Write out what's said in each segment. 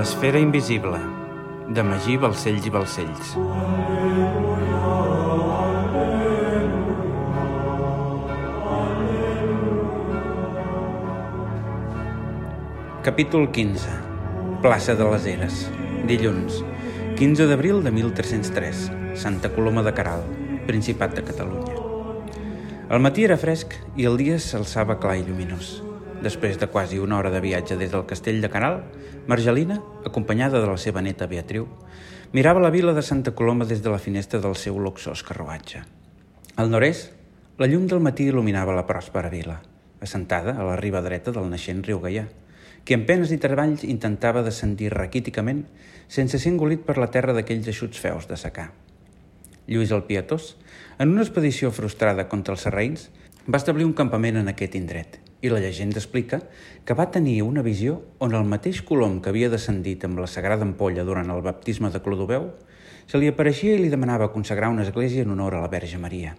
L'esfera invisible, de Magí Balcells i Balcells. Capítol 15. Plaça de les Eres. Dilluns, 15 d'abril de 1303. Santa Coloma de Caral, Principat de Catalunya. El matí era fresc i el dia s'alçava clar i lluminós. Després de quasi una hora de viatge des del castell de Caral, Margelina, acompanyada de la seva neta Beatriu, mirava la vila de Santa Coloma des de la finestra del seu luxós carruatge. Al nord-est, la llum del matí il·luminava la pròspera vila, assentada a la riba dreta del naixent riu Gaià, que en penes i treballs intentava descendir raquíticament sense ser engolit per la terra d'aquells eixuts feus de secar. Lluís el Pietós, en una expedició frustrada contra els serraïns, va establir un campament en aquest indret i la llegenda explica que va tenir una visió on el mateix colom que havia descendit amb la sagrada ampolla durant el baptisme de Clodoveu se li apareixia i li demanava consagrar una església en honor a la Verge Maria.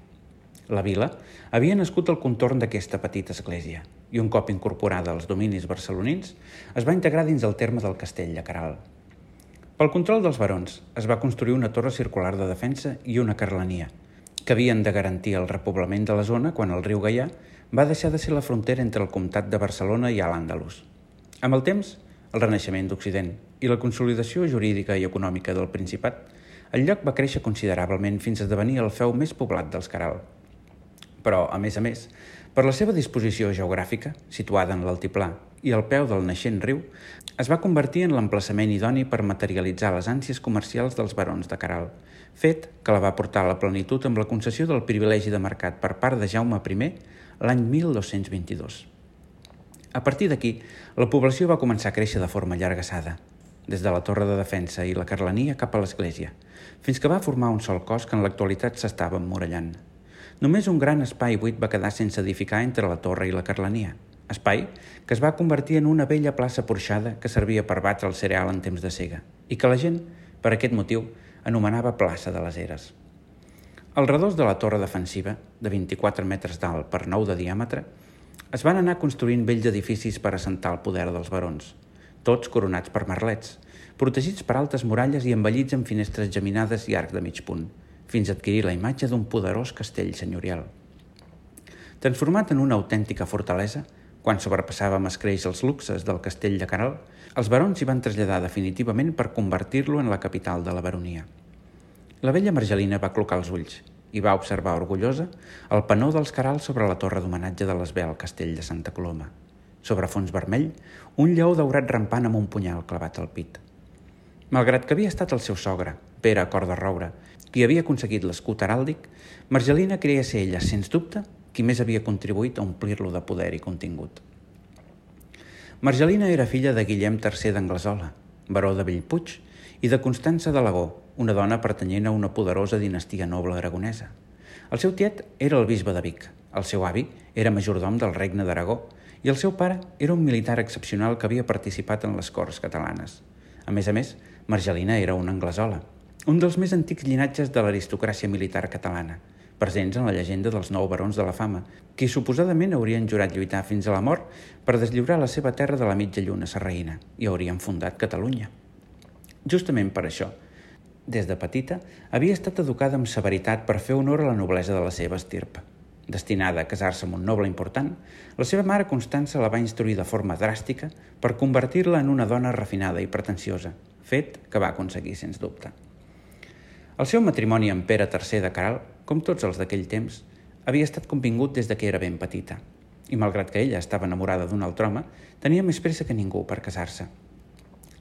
La vila havia nascut al contorn d'aquesta petita església i un cop incorporada als dominis barcelonins es va integrar dins el terme del castell de Caral. Pel control dels barons es va construir una torre circular de defensa i una carlania, que havien de garantir el repoblament de la zona quan el riu Gaià va deixar de ser la frontera entre el comtat de Barcelona i l'Àndalus. Amb el temps, el renaixement d'Occident i la consolidació jurídica i econòmica del Principat, el lloc va créixer considerablement fins a esdevenir el feu més poblat dels Caral. Però, a més a més, per la seva disposició geogràfica, situada en l'altiplà i al peu del naixent riu, es va convertir en l'emplaçament idoni per materialitzar les ànsies comercials dels barons de Caral, fet que la va portar a la plenitud amb la concessió del privilegi de mercat per part de Jaume I l'any 1222. A partir d'aquí, la població va començar a créixer de forma llargassada, des de la torre de defensa i la carlania cap a l'església, fins que va formar un sol cos que en l'actualitat s'estava emmurallant. Només un gran espai buit va quedar sense edificar entre la torre i la carlania, espai que es va convertir en una vella plaça porxada que servia per batre el cereal en temps de sega i que la gent, per aquest motiu, anomenava plaça de les Eres. Al redós de la torre defensiva, de 24 metres d'alt per 9 de diàmetre, es van anar construint vells edificis per assentar el poder dels barons, tots coronats per merlets, protegits per altes muralles i embellits amb finestres geminades i arc de mig punt, fins a adquirir la imatge d'un poderós castell senyorial. Transformat en una autèntica fortalesa, quan sobrepassava amb escreix els luxes del castell de Caral, els barons s'hi van traslladar definitivament per convertir-lo en la capital de la baronia. La vella Margelina va clocar els ulls i va observar orgullosa el panó dels Carals sobre la torre d'homenatge de l'esbel castell de Santa Coloma. Sobre fons vermell, un lleó daurat rampant amb un punyal clavat al pit. Malgrat que havia estat el seu sogre, Pere Cor de Roure, qui havia aconseguit l'escut heràldic, Margelina creia ser ella, sens dubte, qui més havia contribuït a omplir-lo de poder i contingut. Margelina era filla de Guillem III d'Anglesola, baró de Bellpuig, i de Constança d'Alagó, una dona pertanyent a una poderosa dinastia noble aragonesa. El seu tiet era el bisbe de Vic, el seu avi era majordom del regne d'Aragó i el seu pare era un militar excepcional que havia participat en les Corts catalanes. A més a més, Margelina era una anglesola, un dels més antics llinatges de l'aristocràcia militar catalana, presents en la llegenda dels nou barons de la fama, qui suposadament haurien jurat lluitar fins a la mort per deslliurar la seva terra de la mitja lluna serraïna i haurien fundat Catalunya. Justament per això, des de petita, havia estat educada amb severitat per fer honor a la noblesa de la seva estirpa. Destinada a casar-se amb un noble important, la seva mare Constança la va instruir de forma dràstica per convertir-la en una dona refinada i pretensiosa, fet que va aconseguir sens dubte. El seu matrimoni amb Pere III de Caral, com tots els d'aquell temps, havia estat convingut des de que era ben petita, i malgrat que ella estava enamorada d'un altre home, tenia més pressa que ningú per casar-se.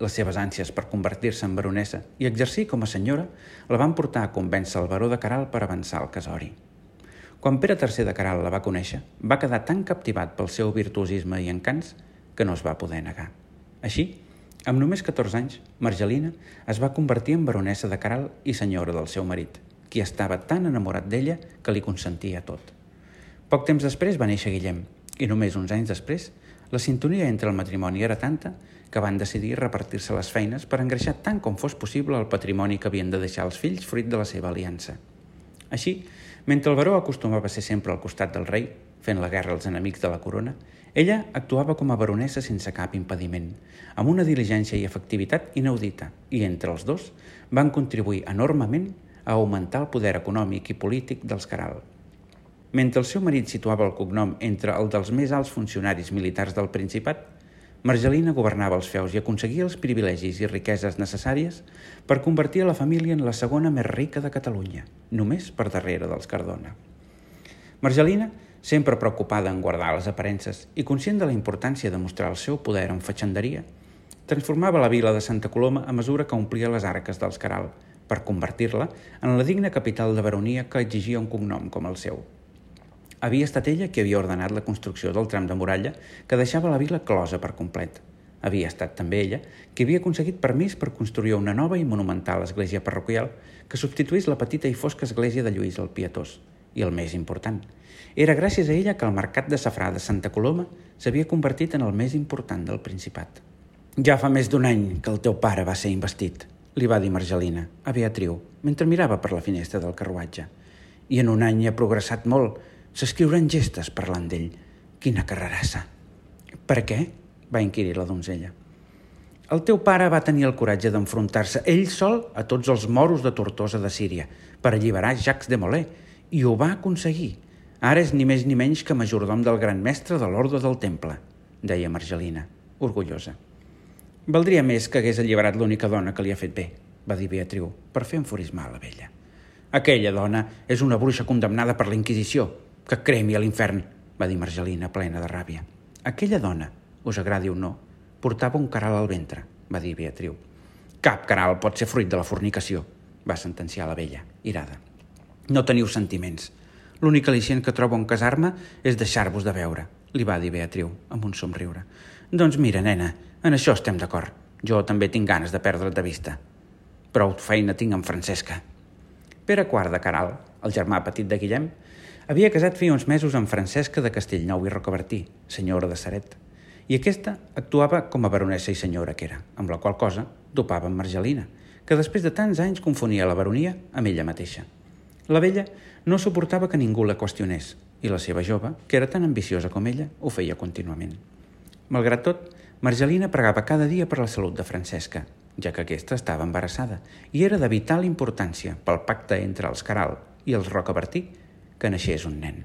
Les seves ànsies per convertir-se en baronessa i exercir com a senyora la van portar a convèncer el baró de Caral per avançar al casori. Quan Pere III de Caral la va conèixer, va quedar tan captivat pel seu virtuosisme i encants que no es va poder negar. Així, amb només 14 anys, Margelina es va convertir en baronessa de Caral i senyora del seu marit, qui estava tan enamorat d'ella que li consentia tot. Poc temps després va néixer Guillem, i només uns anys després, la sintonia entre el matrimoni era tanta que van decidir repartir-se les feines per engreixar tant com fos possible el patrimoni que havien de deixar els fills fruit de la seva aliança. Així, Mentre el baró acostumava a ser sempre al costat del rei, fent la guerra als enemics de la corona, ella actuava com a baronessa sense cap impediment, amb una diligència i efectivitat inaudita, i entre els dos van contribuir enormement a augmentar el poder econòmic i polític dels Caral. Mentre el seu marit situava el cognom entre el dels més alts funcionaris militars del Principat, Margelina governava els feus i aconseguia els privilegis i riqueses necessàries per convertir la família en la segona més rica de Catalunya, només per darrere dels Cardona. Margelina sempre preocupada en guardar les aparences i conscient de la importància de mostrar el seu poder en fatxenderia, transformava la vila de Santa Coloma a mesura que omplia les arques dels Caral, per convertir-la en la digna capital de baronia que exigia un cognom com el seu. Havia estat ella qui havia ordenat la construcció del tram de muralla que deixava la vila closa per complet. Havia estat també ella qui havia aconseguit permís per construir una nova i monumental església parroquial que substituís la petita i fosca església de Lluís el Pietós. I el més important – era gràcies a ella que el mercat de safrà de Santa Coloma s'havia convertit en el més important del Principat. Ja fa més d'un any que el teu pare va ser investit, li va dir Margelina, a Beatriu, mentre mirava per la finestra del carruatge. I en un any ha progressat molt. S'escriuran gestes parlant d'ell. Quina carrerassa. Per què? va inquirir la donzella. El teu pare va tenir el coratge d'enfrontar-se ell sol a tots els moros de Tortosa de Síria per alliberar Jacques de Molay i ho va aconseguir Ara és ni més ni menys que majordom del gran mestre de l'ordre del temple, deia Margelina, orgullosa. Valdria més que hagués alliberat l'única dona que li ha fet bé, va dir Beatriu, per fer enfurismar la vella. Aquella dona és una bruixa condemnada per la Inquisició, que cremi a l'infern, va dir Margelina, plena de ràbia. Aquella dona, us agradi o no, portava un caral al ventre, va dir Beatriu. Cap caral pot ser fruit de la fornicació, va sentenciar la vella, irada. No teniu sentiments. L'únic al·licient que trobo en casar-me és deixar-vos de veure, li va dir Beatriu, amb un somriure. Doncs mira, nena, en això estem d'acord. Jo també tinc ganes de perdre't de vista. Prou feina tinc amb Francesca. Pere IV de Caral, el germà petit de Guillem, havia casat feia uns mesos amb Francesca de Castellnou i Rocabertí, senyora de Saret, i aquesta actuava com a baronessa i senyora que era, amb la qual cosa dopava amb Margelina, que després de tants anys confonia la baronia amb ella mateixa. La vella no suportava que ningú la qüestionés i la seva jove, que era tan ambiciosa com ella, ho feia contínuament. Malgrat tot, Margelina pregava cada dia per la salut de Francesca, ja que aquesta estava embarassada i era de vital importància pel pacte entre els Caral i els Rocabertí que naixés un nen.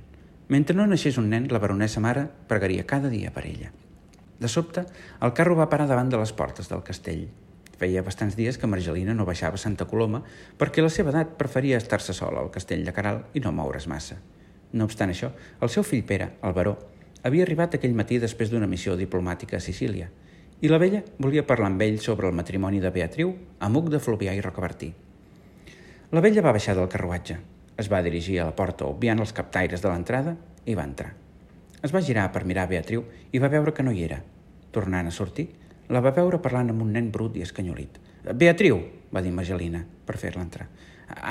Mentre no naixés un nen, la baronessa mare pregaria cada dia per ella. De sobte, el carro va parar davant de les portes del castell Feia bastants dies que Margelina no baixava a Santa Coloma perquè la seva edat preferia estar-se sola al castell de Caral i no moure's massa. No obstant això, el seu fill Pere, el baró, havia arribat aquell matí després d'una missió diplomàtica a Sicília i la vella volia parlar amb ell sobre el matrimoni de Beatriu amb Huc de Fluvià i Rocabertí. La vella va baixar del carruatge, es va dirigir a la porta obviant els captaires de l'entrada i va entrar. Es va girar per mirar Beatriu i va veure que no hi era. Tornant a sortir, la va veure parlant amb un nen brut i escanyolit. Beatriu, va dir Margelina, per fer-la entrar.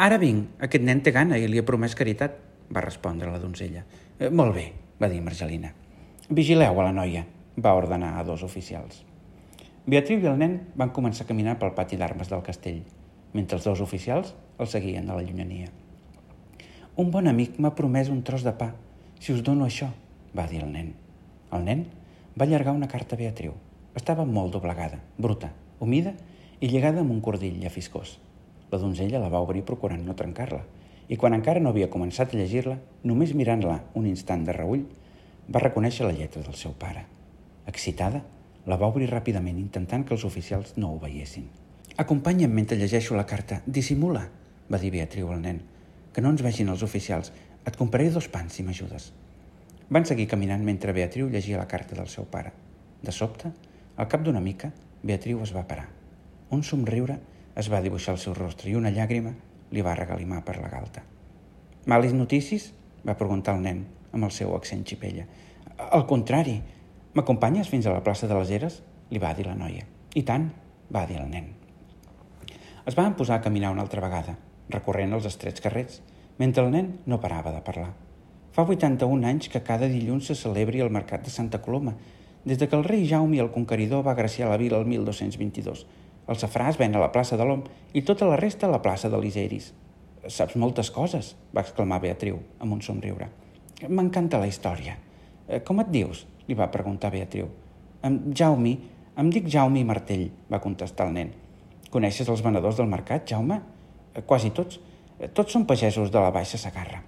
Ara vinc, aquest nen té gana i li ha promès caritat, va respondre la donzella. Eh, molt bé, va dir Margelina. Vigileu a la noia, va ordenar a dos oficials. Beatriu i el nen van començar a caminar pel pati d'armes del castell, mentre els dos oficials el seguien a la llunyania. Un bon amic m'ha promès un tros de pa, si us dono això, va dir el nen. El nen va allargar una carta a Beatriu. Estava molt doblegada, bruta, humida i lligada amb un cordill llafiscós. La donzella la va obrir procurant no trencar-la, i quan encara no havia començat a llegir-la, només mirant-la un instant de reull, va reconèixer la lletra del seu pare. Excitada, la va obrir ràpidament intentant que els oficials no ho veiessin. Acompanya'm mentre llegeixo la carta. Dissimula, va dir Beatriu al nen. Que no ens vegin els oficials. Et compraré dos pans si m'ajudes. Van seguir caminant mentre Beatriu llegia la carta del seu pare. De sobte, al cap d'una mica, Beatriu es va parar. Un somriure es va dibuixar al seu rostre i una llàgrima li va regalimar per la galta. Males notícies? va preguntar el nen amb el seu accent xipella. Al contrari, m'acompanyes fins a la plaça de les Eres? li va dir la noia. I tant, va dir el nen. Es van posar a caminar una altra vegada, recorrent els estrets carrers, mentre el nen no parava de parlar. Fa 81 anys que cada dilluns se celebri el mercat de Santa Coloma des de que el rei Jaume el Conqueridor va agraciar la vila el 1222. El safrà es ven a la plaça de l'Om i tota la resta a la plaça de l'Iseris. Saps moltes coses, va exclamar Beatriu amb un somriure. M'encanta la història. Eh, com et dius? li va preguntar Beatriu. Em, Jaume, em dic Jaume Martell, va contestar el nen. Coneixes els venedors del mercat, Jaume? Eh, quasi tots. Eh, tots són pagesos de la Baixa Sagarra.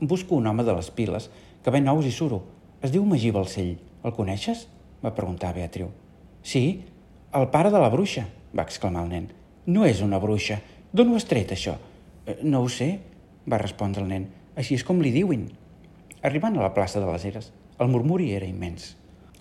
Busco un home de les piles que ven ous i suro. Es diu Magí Balcell. El coneixes? va preguntar Beatriu. Sí, el pare de la bruixa, va exclamar el nen. No és una bruixa. D'on ho has tret, això? Eh, no ho sé, va respondre el nen. Així és com li diuen. Arribant a la plaça de les Eres, el murmuri era immens.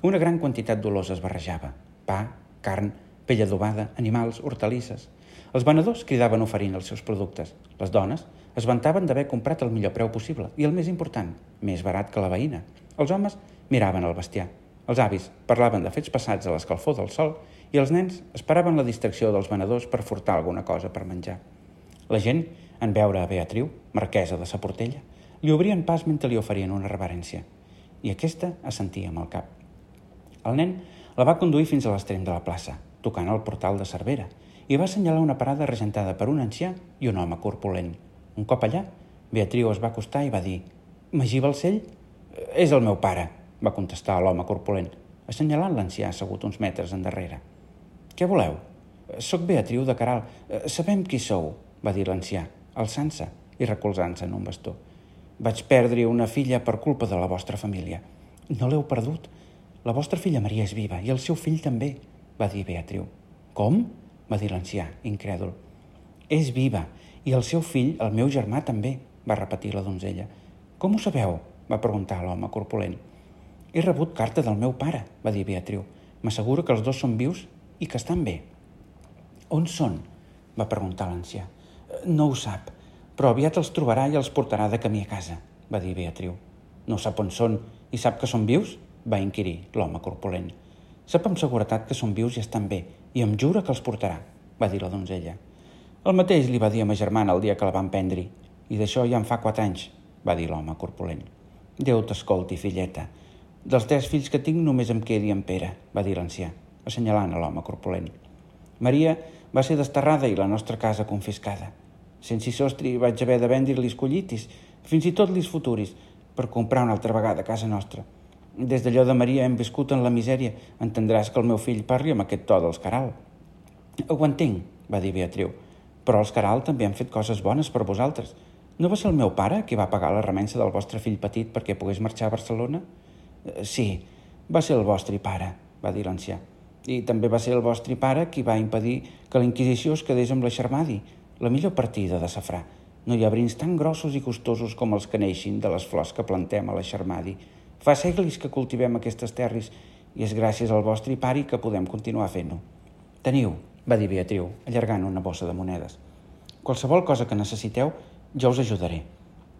Una gran quantitat d'olors es barrejava. Pa, carn, pell adobada, animals, hortalisses. Els venedors cridaven oferint els seus productes. Les dones es vantaven d'haver comprat el millor preu possible i el més important, més barat que la veïna. Els homes miraven el bestiar. Els avis parlaven de fets passats a l'escalfor del sol i els nens esperaven la distracció dels venedors per furtar alguna cosa per menjar. La gent, en veure a Beatriu, marquesa de sa Portella, li obrien pas mentre li oferien una reverència, i aquesta assentia amb el cap. El nen la va conduir fins a l'extrem de la plaça, tocant el portal de Cervera, i va assenyalar una parada regentada per un ancià i un home corpulent. Un cop allà, Beatriu es va acostar i va dir «Magí Balcell? És el meu pare», va contestar l'home corpulent, assenyalant l'ancià assegut uns metres endarrere. «Què voleu?» «Soc Beatriu de Caral. Sabem qui sou», va dir l'ancià, alçant-se i recolzant-se en un bastó. Vaig perdre una filla per culpa de la vostra família. No l'heu perdut. La vostra filla Maria és viva i el seu fill també, va dir Beatriu. Com? Va dir l'ancià, incrèdul. És viva i el seu fill, el meu germà, també, va repetir la donzella. Com ho sabeu? va preguntar l'home corpulent. He rebut carta del meu pare, va dir Beatriu. M'asseguro que els dos són vius i que estan bé. On són? va preguntar l'ancià. No ho sap però aviat els trobarà i els portarà de camí a casa, va dir Beatriu. No sap on són i sap que són vius? va inquirir l'home corpulent. Sap amb seguretat que són vius i estan bé, i em jura que els portarà, va dir la donzella. El mateix li va dir a ma germana el dia que la van prendre, i d'això ja en fa quatre anys, va dir l'home corpulent. Déu t'escolti, filleta. Dels tres fills que tinc només em quedi en Pere, va dir l'ancià, assenyalant a l'home corpulent. Maria va ser desterrada i la nostra casa confiscada. Sense sostre vaig haver de vendre-li collitis, fins i tot lis futuris, per comprar una altra vegada casa nostra. Des d'allò de Maria hem viscut en la misèria. Entendràs que el meu fill parli amb aquest to dels Caral. Ho entenc, va dir Beatriu, però els Caral també han fet coses bones per vosaltres. No va ser el meu pare qui va pagar la remensa del vostre fill petit perquè pogués marxar a Barcelona? Eh, sí, va ser el vostre pare, va dir l'ancià. I també va ser el vostre pare qui va impedir que la Inquisició es quedés amb la Xarmadi, la millor partida de safrà. No hi ha brins tan grossos i costosos com els que neixin de les flors que plantem a la Xarmadi. Fa segles que cultivem aquestes terres i és gràcies al vostre pari que podem continuar fent-ho. Teniu, va dir Beatriu, allargant una bossa de monedes. Qualsevol cosa que necessiteu, jo us ajudaré.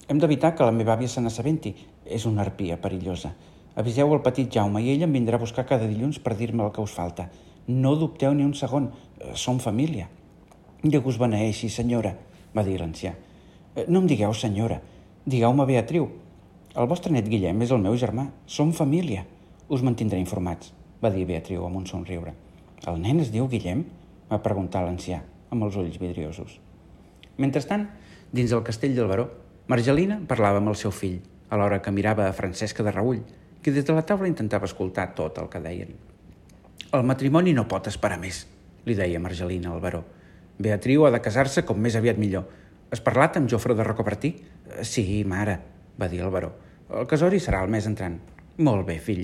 Hem d'evitar que la meva àvia se n'assabenti. És una arpia perillosa. Aviseu el petit Jaume i ell em vindrà a buscar cada dilluns per dir-me el que us falta. No dubteu ni un segon. Som família. Déu us beneeixi, senyora, va dir l'ancià. Eh, no em digueu senyora, digueu-me Beatriu. El vostre net Guillem és el meu germà, som família. Us mantindré informats, va dir Beatriu amb un somriure. El nen es diu Guillem? va preguntar l'ancià, amb els ulls vidriosos. Mentrestant, dins el castell del Baró, Margelina parlava amb el seu fill, alhora que mirava a Francesca de Raull, que des de la taula intentava escoltar tot el que deien. El matrimoni no pot esperar més, li deia Margelina al Baró. Beatriu ha de casar-se com més aviat millor. Has parlat amb Jofre de Rocabertí? Eh, sí, mare, va dir el baró. El casori serà el mes entrant. Molt bé, fill.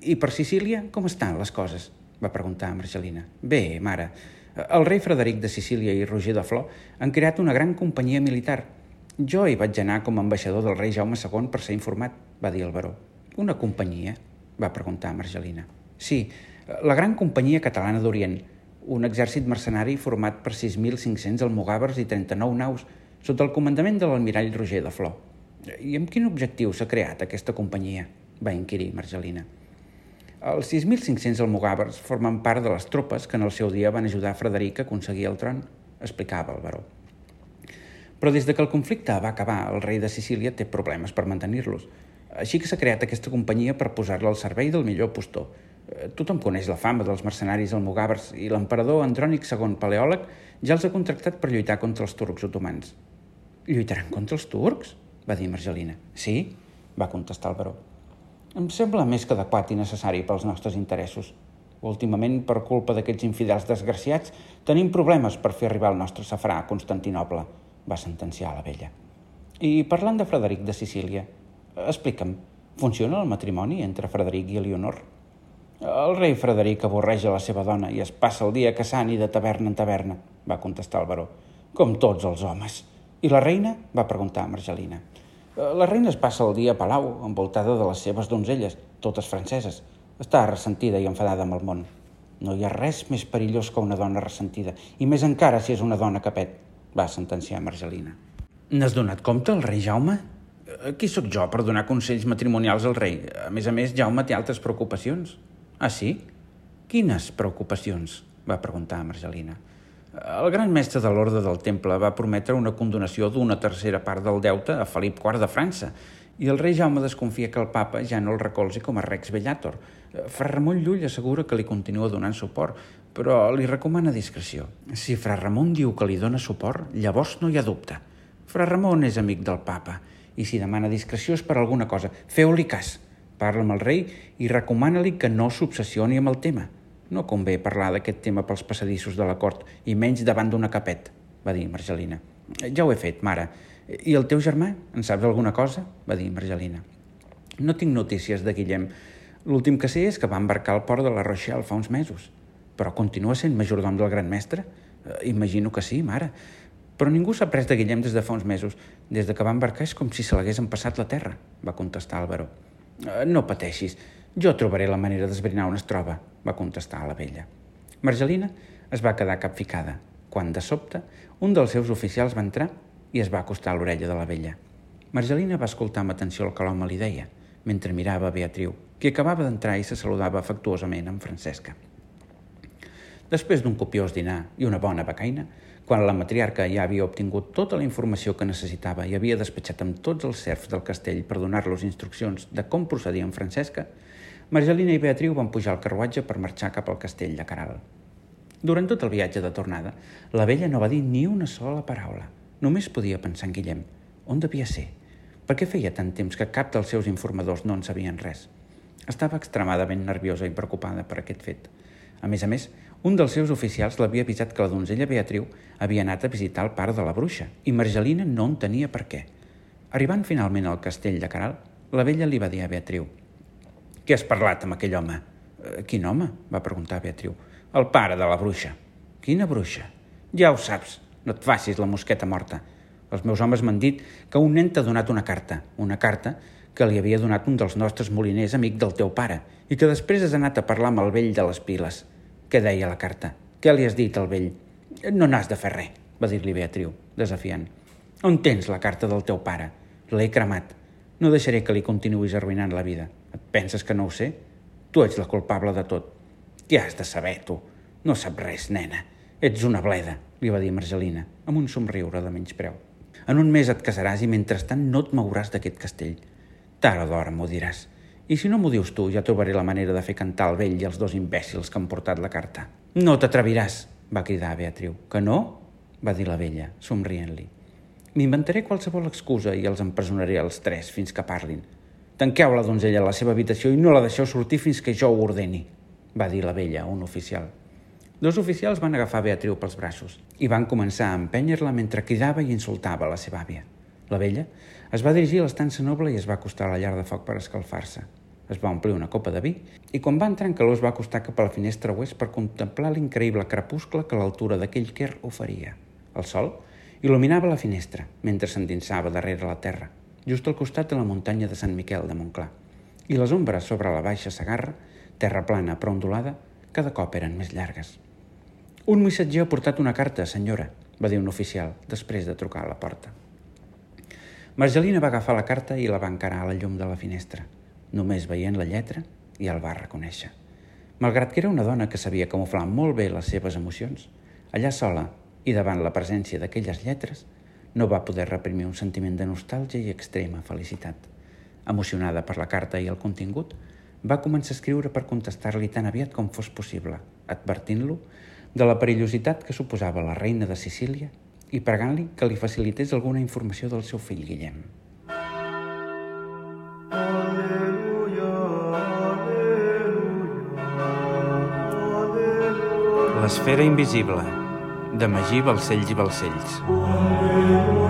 I per Sicília, com estan les coses? va preguntar Marcelina. Bé, mare. El rei Frederic de Sicília i Roger de Flor han creat una gran companyia militar. Jo hi vaig anar com a ambaixador del rei Jaume II per ser informat, va dir el baró. Una companyia? va preguntar Marcelina. Sí, la Gran Companyia Catalana d'Orient, un exèrcit mercenari format per 6.500 almogàvers i 39 naus sota el comandament de l'almirall Roger de Flor. I amb quin objectiu s'ha creat aquesta companyia? va inquirir Margelina. Els 6.500 almogàvers formen part de les tropes que en el seu dia van ajudar Frederic a aconseguir el tron, explicava el baró. Però des de que el conflicte va acabar, el rei de Sicília té problemes per mantenir-los. Així que s'ha creat aquesta companyia per posar-la al servei del millor postor, Eh, tothom coneix la fama dels mercenaris almogàvers i l'emperador Andrònic II Paleòleg ja els ha contractat per lluitar contra els turcs otomans. Lluitaran contra els turcs? Va dir Margelina. Sí, va contestar el baró. Em sembla més que adequat i necessari pels nostres interessos. Últimament, per culpa d'aquests infidels desgraciats, tenim problemes per fer arribar el nostre safrà a Constantinople, va sentenciar la vella. I parlant de Frederic de Sicília, explica'm, funciona el matrimoni entre Frederic i Eleonor? El rei Frederic avorreja la seva dona i es passa el dia caçant i de taverna en taverna, va contestar el baró, com tots els homes. I la reina? va preguntar Margelina. La reina es passa el dia a Palau, envoltada de les seves donzelles, totes franceses. Està ressentida i enfadada amb el món. No hi ha res més perillós que una dona ressentida, i més encara si és una dona capet, va sentenciar Margelina. N'has donat compte, el rei Jaume? Eh, qui sóc jo per donar consells matrimonials al rei? A més a més, Jaume té altres preocupacions. Ah, sí? Quines preocupacions? va preguntar Margelina. El gran mestre de l'Orde del Temple va prometre una condonació d'una tercera part del deute a Felip IV de França i el rei Jaume desconfia que el papa ja no el recolzi com a rex vellator. Fra Ramon Llull assegura que li continua donant suport, però li recomana discreció. Si Fra Ramon diu que li dona suport, llavors no hi ha dubte. Fra Ramon és amic del papa i si demana discreció és per alguna cosa. Feu-li cas. Parla amb el rei i recomana-li que no s'obsessioni amb el tema. No convé parlar d'aquest tema pels passadissos de la cort i menys davant d'una capet, va dir Margelina. Ja ho he fet, mare. I el teu germà? En saps alguna cosa? va dir Margelina. No tinc notícies de Guillem. L'últim que sé és que va embarcar al port de la Rochelle fa uns mesos. Però continua sent majordom del gran mestre? Eh, imagino que sí, mare. Però ningú s'ha pres de Guillem des de fa uns mesos. Des de que va embarcar és com si se l'hagués empassat la terra, va contestar Álvaro. Eh, no pateixis, jo trobaré la manera d'esbrinar on es troba, va contestar la vella. Margelina es va quedar capficada, quan de sobte un dels seus oficials va entrar i es va acostar a l'orella de la vella. Margelina va escoltar amb atenció el que l'home li deia, mentre mirava Beatriu, qui acabava d'entrar i se saludava afectuosament amb Francesca. Després d'un copiós dinar i una bona becaina, quan la matriarca ja havia obtingut tota la informació que necessitava i havia despatxat amb tots els serfs del castell per donar-los instruccions de com procedir amb Francesca, Margelina i Beatriu van pujar al carruatge per marxar cap al castell de Caral. Durant tot el viatge de tornada, la vella no va dir ni una sola paraula. Només podia pensar en Guillem. On devia ser? Per què feia tant temps que cap dels seus informadors no en sabien res? Estava extremadament nerviosa i preocupada per aquest fet. A més a més, un dels seus oficials l'havia avisat que la donzella Beatriu havia anat a visitar el pare de la bruixa i Margelina no en tenia per què. Arribant finalment al castell de Caral, la vella li va dir a Beatriu «Què has parlat amb aquell home?» «Eh, «Quin home?» va preguntar Beatriu. «El pare de la bruixa». «Quina bruixa?» «Ja ho saps, no et facis la mosqueta morta. Els meus homes m'han dit que un nen t'ha donat una carta, una carta que li havia donat un dels nostres moliners amic del teu pare i que després has anat a parlar amb el vell de les piles. Què deia la carta? Què li has dit al vell? No n'has de fer res, va dir-li Beatriu, desafiant. On tens la carta del teu pare? L'he cremat. No deixaré que li continuïs arruïnant la vida. Et penses que no ho sé? Tu ets la culpable de tot. Què has de saber, tu? No saps res, nena. Ets una bleda, li va dir Margelina, amb un somriure de menyspreu. En un mes et casaràs i mentrestant no et mouràs d'aquest castell. Tard o d'hora m'ho diràs. I si no m'ho dius tu, ja trobaré la manera de fer cantar el vell i els dos imbècils que han portat la carta. No t'atreviràs, va cridar Beatriu. Que no? va dir la vella, somrient-li. M'inventaré qualsevol excusa i els empresonaré els tres fins que parlin. Tanqueu la donzella a la seva habitació i no la deixeu sortir fins que jo ho ordeni, va dir la vella, un oficial. Dos oficials van agafar Beatriu pels braços i van començar a empènyer-la mentre cridava i insultava la seva àvia. La vella es va dirigir a l'estança noble i es va acostar a la llar de foc per escalfar-se. Es va omplir una copa de vi i quan va entrar en calor es va acostar cap a la finestra oest per contemplar l'increïble crepuscle que l'altura d'aquell quer oferia. El sol il·luminava la finestra mentre s'endinsava darrere la terra, just al costat de la muntanya de Sant Miquel de Montclar. I les ombres sobre la baixa Sagarra, terra plana però ondulada, cada cop eren més llargues. Un missatger ha portat una carta, senyora, va dir un oficial, després de trucar a la porta. Margelina va agafar la carta i la va encarar a la llum de la finestra. Només veient la lletra, ja el va reconèixer. Malgrat que era una dona que sabia camuflar molt bé les seves emocions, allà sola i davant la presència d'aquelles lletres, no va poder reprimir un sentiment de nostàlgia i extrema felicitat. Emocionada per la carta i el contingut, va començar a escriure per contestar-li tan aviat com fos possible, advertint-lo de la perillositat que suposava la reina de Sicília i pregant-li que li facilités alguna informació del seu fill Guillem. L'esfera invisible, de Magí Balcells i Balcells. Aleluia.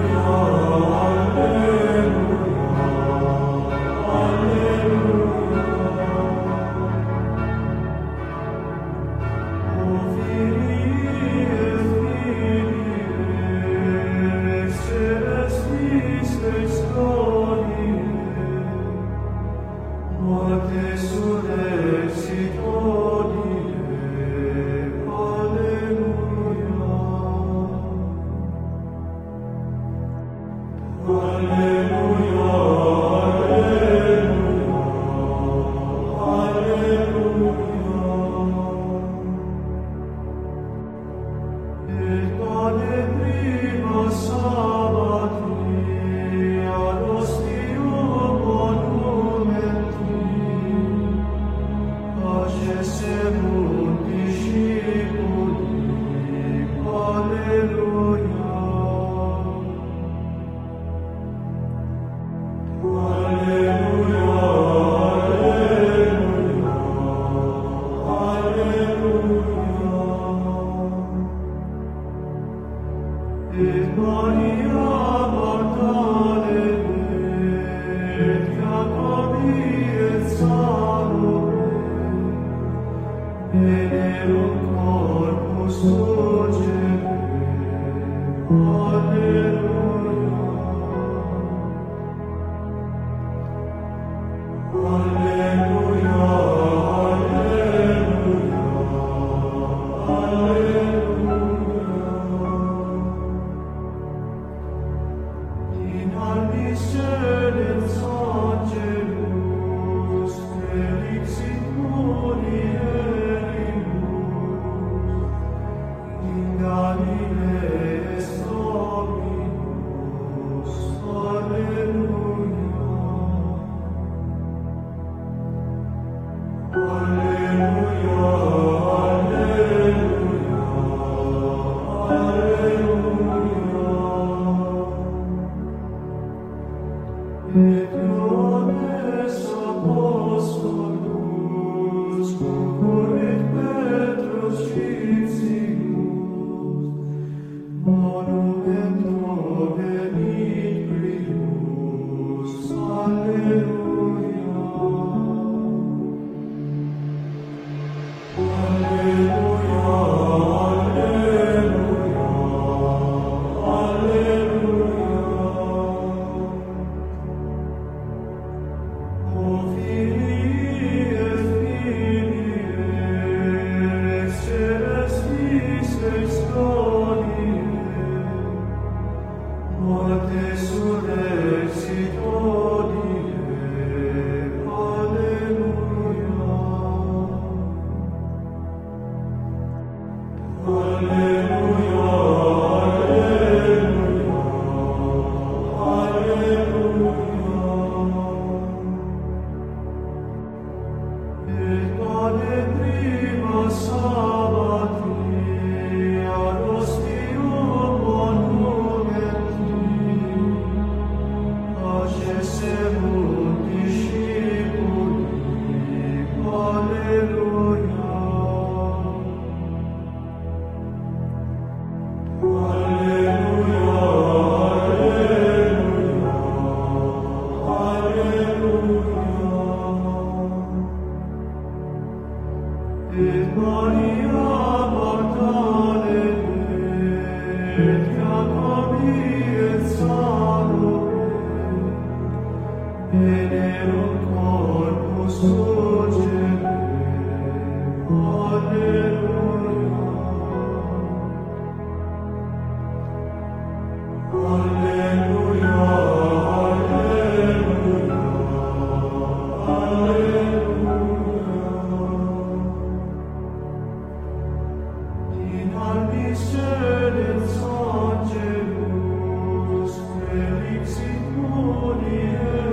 Lord,